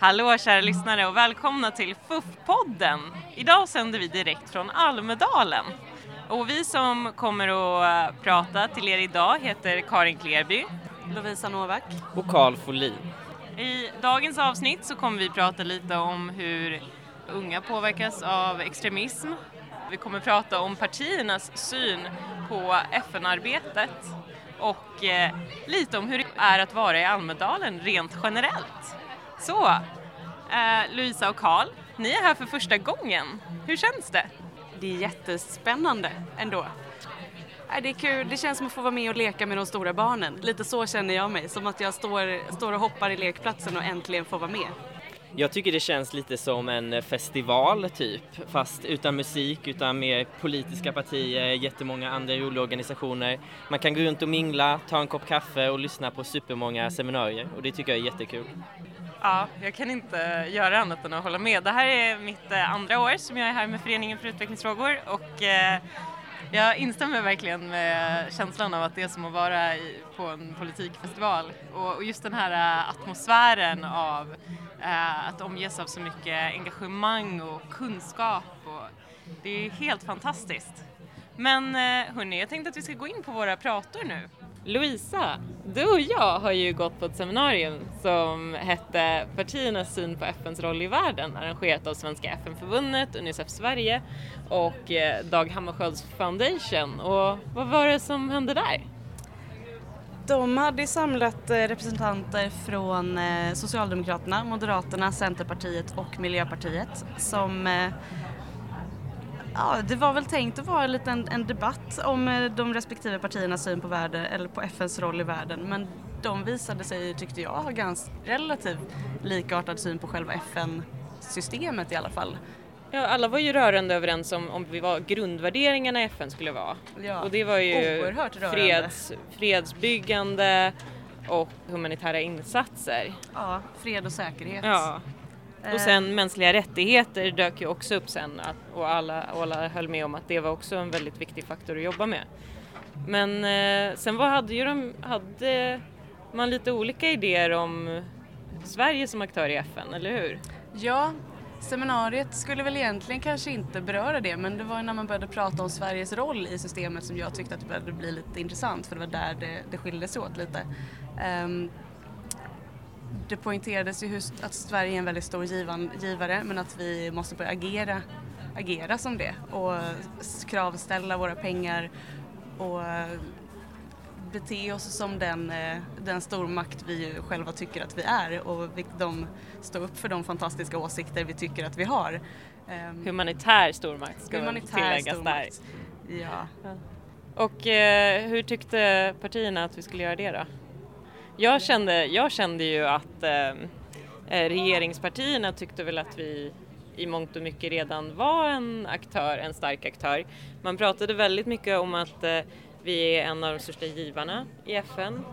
Hallå kära lyssnare och välkomna till FUF-podden. Idag sänder vi direkt från Almedalen. Och vi som kommer att prata till er idag heter Karin Klerby, Lovisa Novak och Carl Folin. I dagens avsnitt så kommer vi prata lite om hur unga påverkas av extremism. Vi kommer prata om partiernas syn på FN-arbetet och eh, lite om hur det är att vara i Almedalen rent generellt. Så, eh, Louisa och Karl, ni är här för första gången. Hur känns det? Det är jättespännande ändå. Det är kul, det känns som att få vara med och leka med de stora barnen. Lite så känner jag mig, som att jag står, står och hoppar i lekplatsen och äntligen får vara med. Jag tycker det känns lite som en festival typ, fast utan musik, utan mer politiska partier, jättemånga andra roliga organisationer. Man kan gå runt och mingla, ta en kopp kaffe och lyssna på supermånga seminarier och det tycker jag är jättekul. Ja, jag kan inte göra annat än att hålla med. Det här är mitt eh, andra år som jag är här med Föreningen för utvecklingsfrågor och eh, jag instämmer verkligen med känslan av att det är som att vara på en politikfestival och just den här eh, atmosfären av att omges av så mycket engagemang och kunskap och det är helt fantastiskt. Men hörni, jag tänkte att vi ska gå in på våra prator nu. Louisa, du och jag har ju gått på ett seminarium som hette Partiernas syn på FNs roll i världen arrangerat av Svenska FN-förbundet, Unicef Sverige och eh, Dag Hammarskjölds Foundation. Och vad var det som hände där? De hade samlat eh, representanter från eh, Socialdemokraterna, Moderaterna, Centerpartiet och Miljöpartiet som Ja, det var väl tänkt att vara en liten en debatt om eh, de respektive partiernas syn på världen, eller på FNs roll i världen, men de visade sig, tyckte jag, ha ganska relativt likartad syn på själva FN-systemet i alla fall. Ja, alla var ju rörande överens om, om vad grundvärderingarna i FN skulle vara. Ja, och det var ju freds, fredsbyggande och humanitära insatser. Ja, fred och säkerhet. Ja. Och eh. sen mänskliga rättigheter dök ju också upp sen och alla, alla höll med om att det var också en väldigt viktig faktor att jobba med. Men eh, sen vad hade ju de, hade man lite olika idéer om Sverige som aktör i FN, eller hur? Ja, seminariet skulle väl egentligen kanske inte beröra det men det var när man började prata om Sveriges roll i systemet som jag tyckte att det började bli lite intressant för det var där det, det skilde sig åt lite. Um, det poängterades ju att Sverige är en väldigt stor givan, givare men att vi måste börja agera, agera som det och kravställa våra pengar och bete oss som den, eh, den stormakt vi själva tycker att vi är och de stå upp för de fantastiska åsikter vi tycker att vi har. Ehm, humanitär stormakt ska Humanitär tilläggas stormakt. där. Ja. ja. Och eh, hur tyckte partierna att vi skulle göra det då? Jag kände, jag kände ju att eh, eh, regeringspartierna tyckte väl att vi i mångt och mycket redan var en aktör, en stark aktör. Man pratade väldigt mycket om att eh, vi är en av de största givarna i FN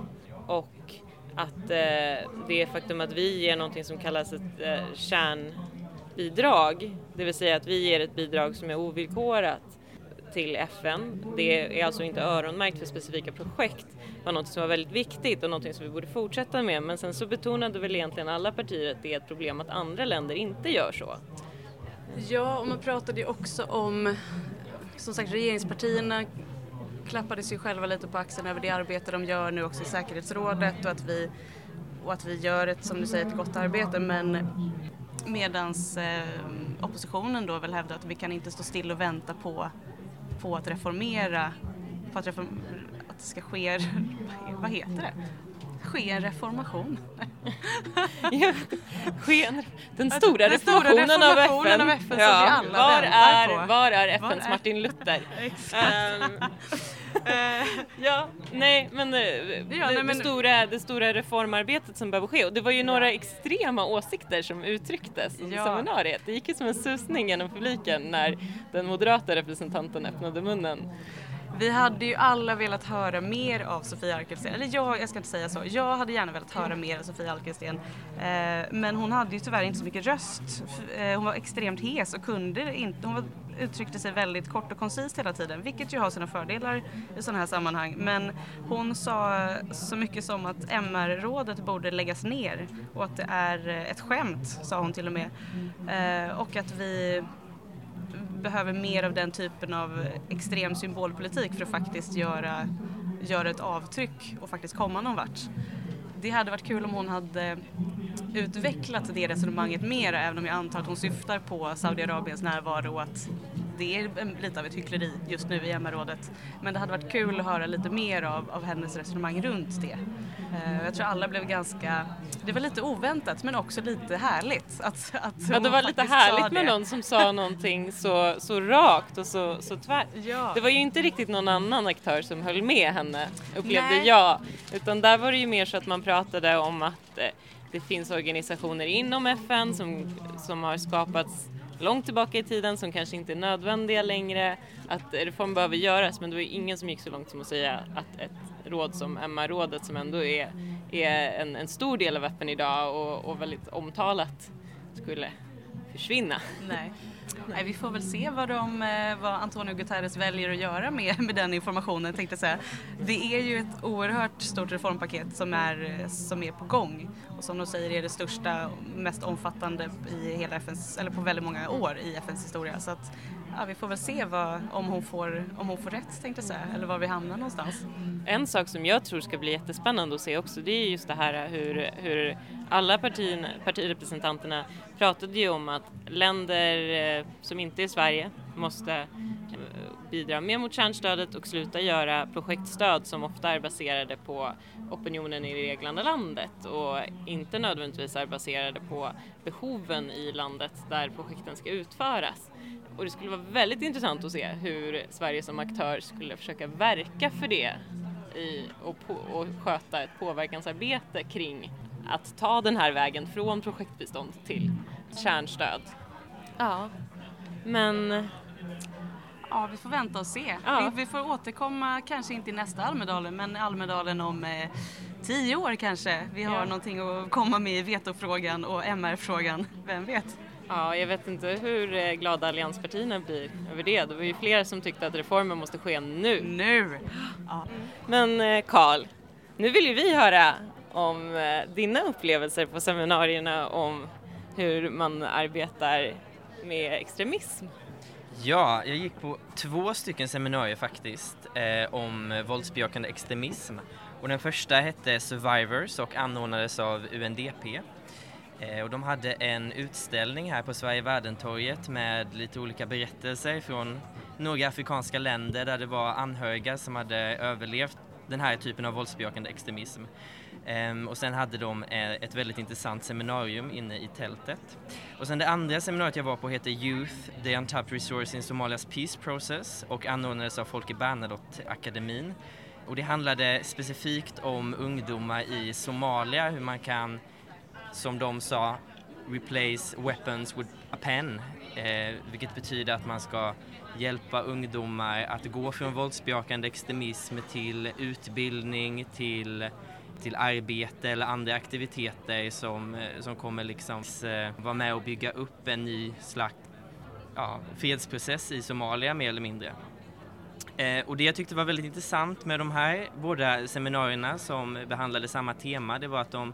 och att eh, det faktum att vi ger någonting som kallas ett eh, kärnbidrag, det vill säga att vi ger ett bidrag som är ovillkorat till FN. Det är alltså inte öronmärkt för specifika projekt. Var något som var väldigt viktigt och något som vi borde fortsätta med. Men sen så betonade väl egentligen alla partier att det är ett problem att andra länder inte gör så. Ja, och man pratade ju också om, som sagt regeringspartierna klappade sig själva lite på axeln över det arbete de gör nu också i säkerhetsrådet och att vi, och att vi gör ett, som du säger, ett gott arbete men medans eh, oppositionen då väl hävdar att vi kan inte stå still och vänta på på att reformera, på att, reform, att det ska ske, vad heter det? ske en reformation. ja, ske en, den stora, den reformationen, stora reformationen av FN. Av FN ja. var, är, på. var är FNs var är? Martin Luther? um, ja, nej men, eh, ja, det, nej, men det, stora, det stora reformarbetet som behöver ske och det var ju några extrema åsikter som uttrycktes under ja. seminariet. Det gick ju som en susning genom publiken när den moderata representanten öppnade munnen. Vi hade ju alla velat höra mer av Sofia Arkelsten, eller jag, jag ska inte säga så, jag hade gärna velat höra mer av Sofia Arkelsten eh, men hon hade ju tyvärr inte så mycket röst. Eh, hon var extremt hes och kunde inte, hon var uttryckte sig väldigt kort och koncist hela tiden, vilket ju har sina fördelar i sådana här sammanhang. Men hon sa så mycket som att MR-rådet borde läggas ner och att det är ett skämt, sa hon till och med. Eh, och att vi behöver mer av den typen av extrem symbolpolitik för att faktiskt göra, göra ett avtryck och faktiskt komma någon vart. Det hade varit kul om hon hade utvecklat det resonemanget mer även om jag antar att hon syftar på Saudiarabiens närvaro och att det är lite av ett hyckleri just nu i MR-rådet. Men det hade varit kul att höra lite mer av, av hennes resonemang runt det. Uh, jag tror alla blev ganska, det var lite oväntat men också lite härligt. Att, att ja, det var lite härligt med någon som sa någonting så, så rakt och så, så tvärt. Ja. Det var ju inte riktigt någon annan aktör som höll med henne upplevde Nej. jag. Utan där var det ju mer så att man pratade om att eh, det finns organisationer inom FN som, som har skapats långt tillbaka i tiden som kanske inte är nödvändiga längre, att reform behöver göras men det var ingen som gick så långt som att säga att ett råd som MR-rådet som ändå är, är en, en, stor del av FN idag och, och väldigt omtalat skulle försvinna. Nej. Nej, vi får väl se vad, de, eh, vad Antonio Guterres väljer att göra med, med den informationen tänkte jag säga. Det är ju ett oerhört stort reformpaket som är, eh, som är på gång och som de säger är det största och mest omfattande i hela FNs, eller på väldigt många år i FNs historia. Så att, ja, vi får väl se vad, om, hon får, om hon får rätt tänkte jag säga, eller var vi hamnar någonstans. En sak som jag tror ska bli jättespännande att se också det är just det här hur, hur alla partin, partirepresentanterna pratade ju om att länder eh, som inte är Sverige måste bidra mer mot kärnstödet och sluta göra projektstöd som ofta är baserade på opinionen i det egna landet och inte nödvändigtvis är baserade på behoven i landet där projekten ska utföras. Och det skulle vara väldigt intressant att se hur Sverige som aktör skulle försöka verka för det i, och, på, och sköta ett påverkansarbete kring att ta den här vägen från projektbistånd till kärnstöd. Ja. Men Ja, vi får vänta och se. Ja. Vi, vi, får återkomma, kanske inte i nästa Almedalen, men Almedalen om eh, tio år kanske. Vi har ja. någonting att komma med i vetofrågan och MR-frågan, vem vet? Ja, jag vet inte hur eh, glada allianspartierna blir över det. Det var ju flera som tyckte att reformen måste ske nu. Nu! Ja. Men eh, Karl, nu vill ju vi höra om eh, dina upplevelser på seminarierna om hur man arbetar med extremism. Ja, jag gick på två stycken seminarier faktiskt eh, om våldsbejakande extremism. Och den första hette Survivors och anordnades av UNDP. Eh, och de hade en utställning här på Sverige Värdentorget med lite olika berättelser från några afrikanska länder där det var anhöriga som hade överlevt den här typen av våldsbejakande extremism. Um, och sen hade de eh, ett väldigt intressant seminarium inne i tältet. Och sen det andra seminariet jag var på heter Youth, the Untapped Resource in Somalias Peace Process och anordnades av Folke Bernadotte-akademin. Och det handlade specifikt om ungdomar i Somalia, hur man kan, som de sa, replace weapons with a pen, eh, vilket betyder att man ska hjälpa ungdomar att gå från våldsbejakande extremism till utbildning, till till arbete eller andra aktiviteter som, eh, som kommer liksom eh, vara med och bygga upp en ny slags ja, fredsprocess i Somalia mer eller mindre. Eh, och det jag tyckte var väldigt intressant med de här båda seminarierna som behandlade samma tema, det var att de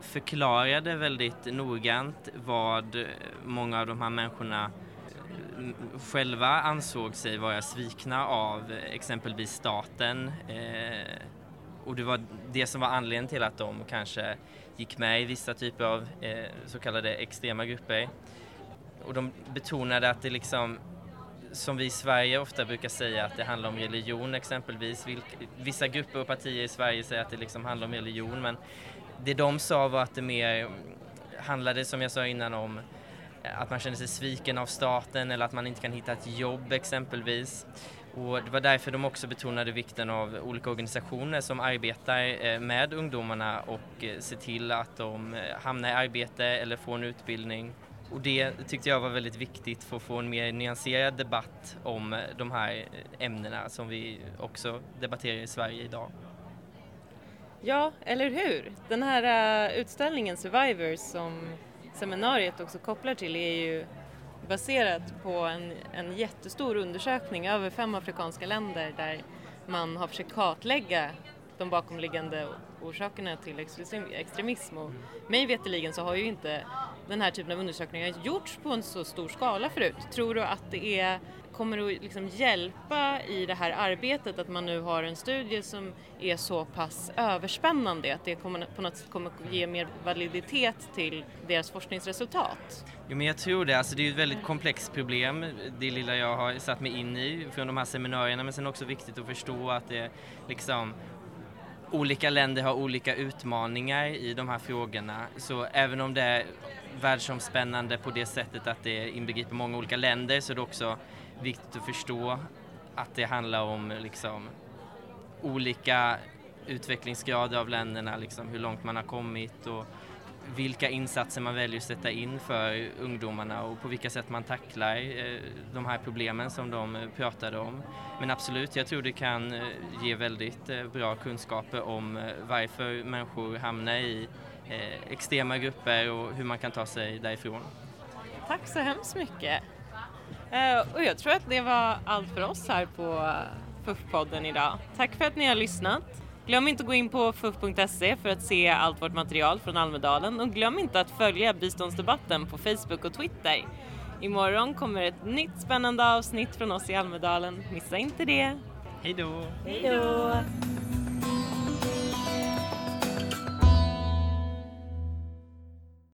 förklarade väldigt noggrant vad många av de här människorna eh, själva ansåg sig vara svikna av exempelvis staten, eh, och det var det som var anledningen till att de kanske gick med i vissa typer av eh, så kallade extrema grupper. Och de betonade att det liksom, som vi i Sverige ofta brukar säga, att det handlar om religion exempelvis. Vissa grupper och partier i Sverige säger att det liksom handlar om religion, men det de sa var att det mer handlade, som jag sa innan, om eh, att man känner sig sviken av staten eller att man inte kan hitta ett jobb exempelvis. Och det var därför de också betonade vikten av olika organisationer som arbetar eh, med ungdomarna och eh, ser till att de hamnar i arbete eller får en utbildning. Och det tyckte jag var väldigt viktigt för att få en mer nyanserad debatt om de här ämnena som vi också debatterar i Sverige idag. Ja, eller hur? Den här eh, utställningen Survivors som seminariet också kopplar till är ju baserat på en, en jättestor undersökning över fem afrikanska länder där man har försökt kartlägga de bakomliggande orsakerna till extremism och mig veterligen så har ju inte den här typen av undersökningar gjorts på en så stor skala förut. Tror du att det är, kommer att liksom hjälpa i det här arbetet att man nu har en studie som är så pass överspännande att det kommer, på något sätt kommer att ge mer validitet till deras forskningsresultat? Jo men jag tror det, alltså det är ett väldigt komplext problem, det lilla jag har satt mig in i från de här seminarierna men sen också viktigt att förstå att det liksom olika länder har olika utmaningar i de här frågorna. Så även om det är världsomspännande på det sättet att det inbegriper många olika länder så är det också viktigt att förstå att det handlar om liksom olika utvecklingsgrader av länderna, liksom hur långt man har kommit och vilka insatser man väljer att sätta in för ungdomarna och på vilka sätt man tacklar eh, de här problemen som de eh, pratade om. Men absolut, jag tror det kan eh, ge väldigt eh, bra kunskaper om varför människor hamnar i extrema grupper och hur man kan ta sig därifrån. Tack så hemskt mycket! Och jag tror att det var allt för oss här på FUF-podden idag. Tack för att ni har lyssnat! Glöm inte att gå in på fuff.se för att se allt vårt material från Almedalen och glöm inte att följa biståndsdebatten på Facebook och Twitter. Imorgon kommer ett nytt spännande avsnitt från oss i Almedalen. Missa inte det! Hej då! Hej då!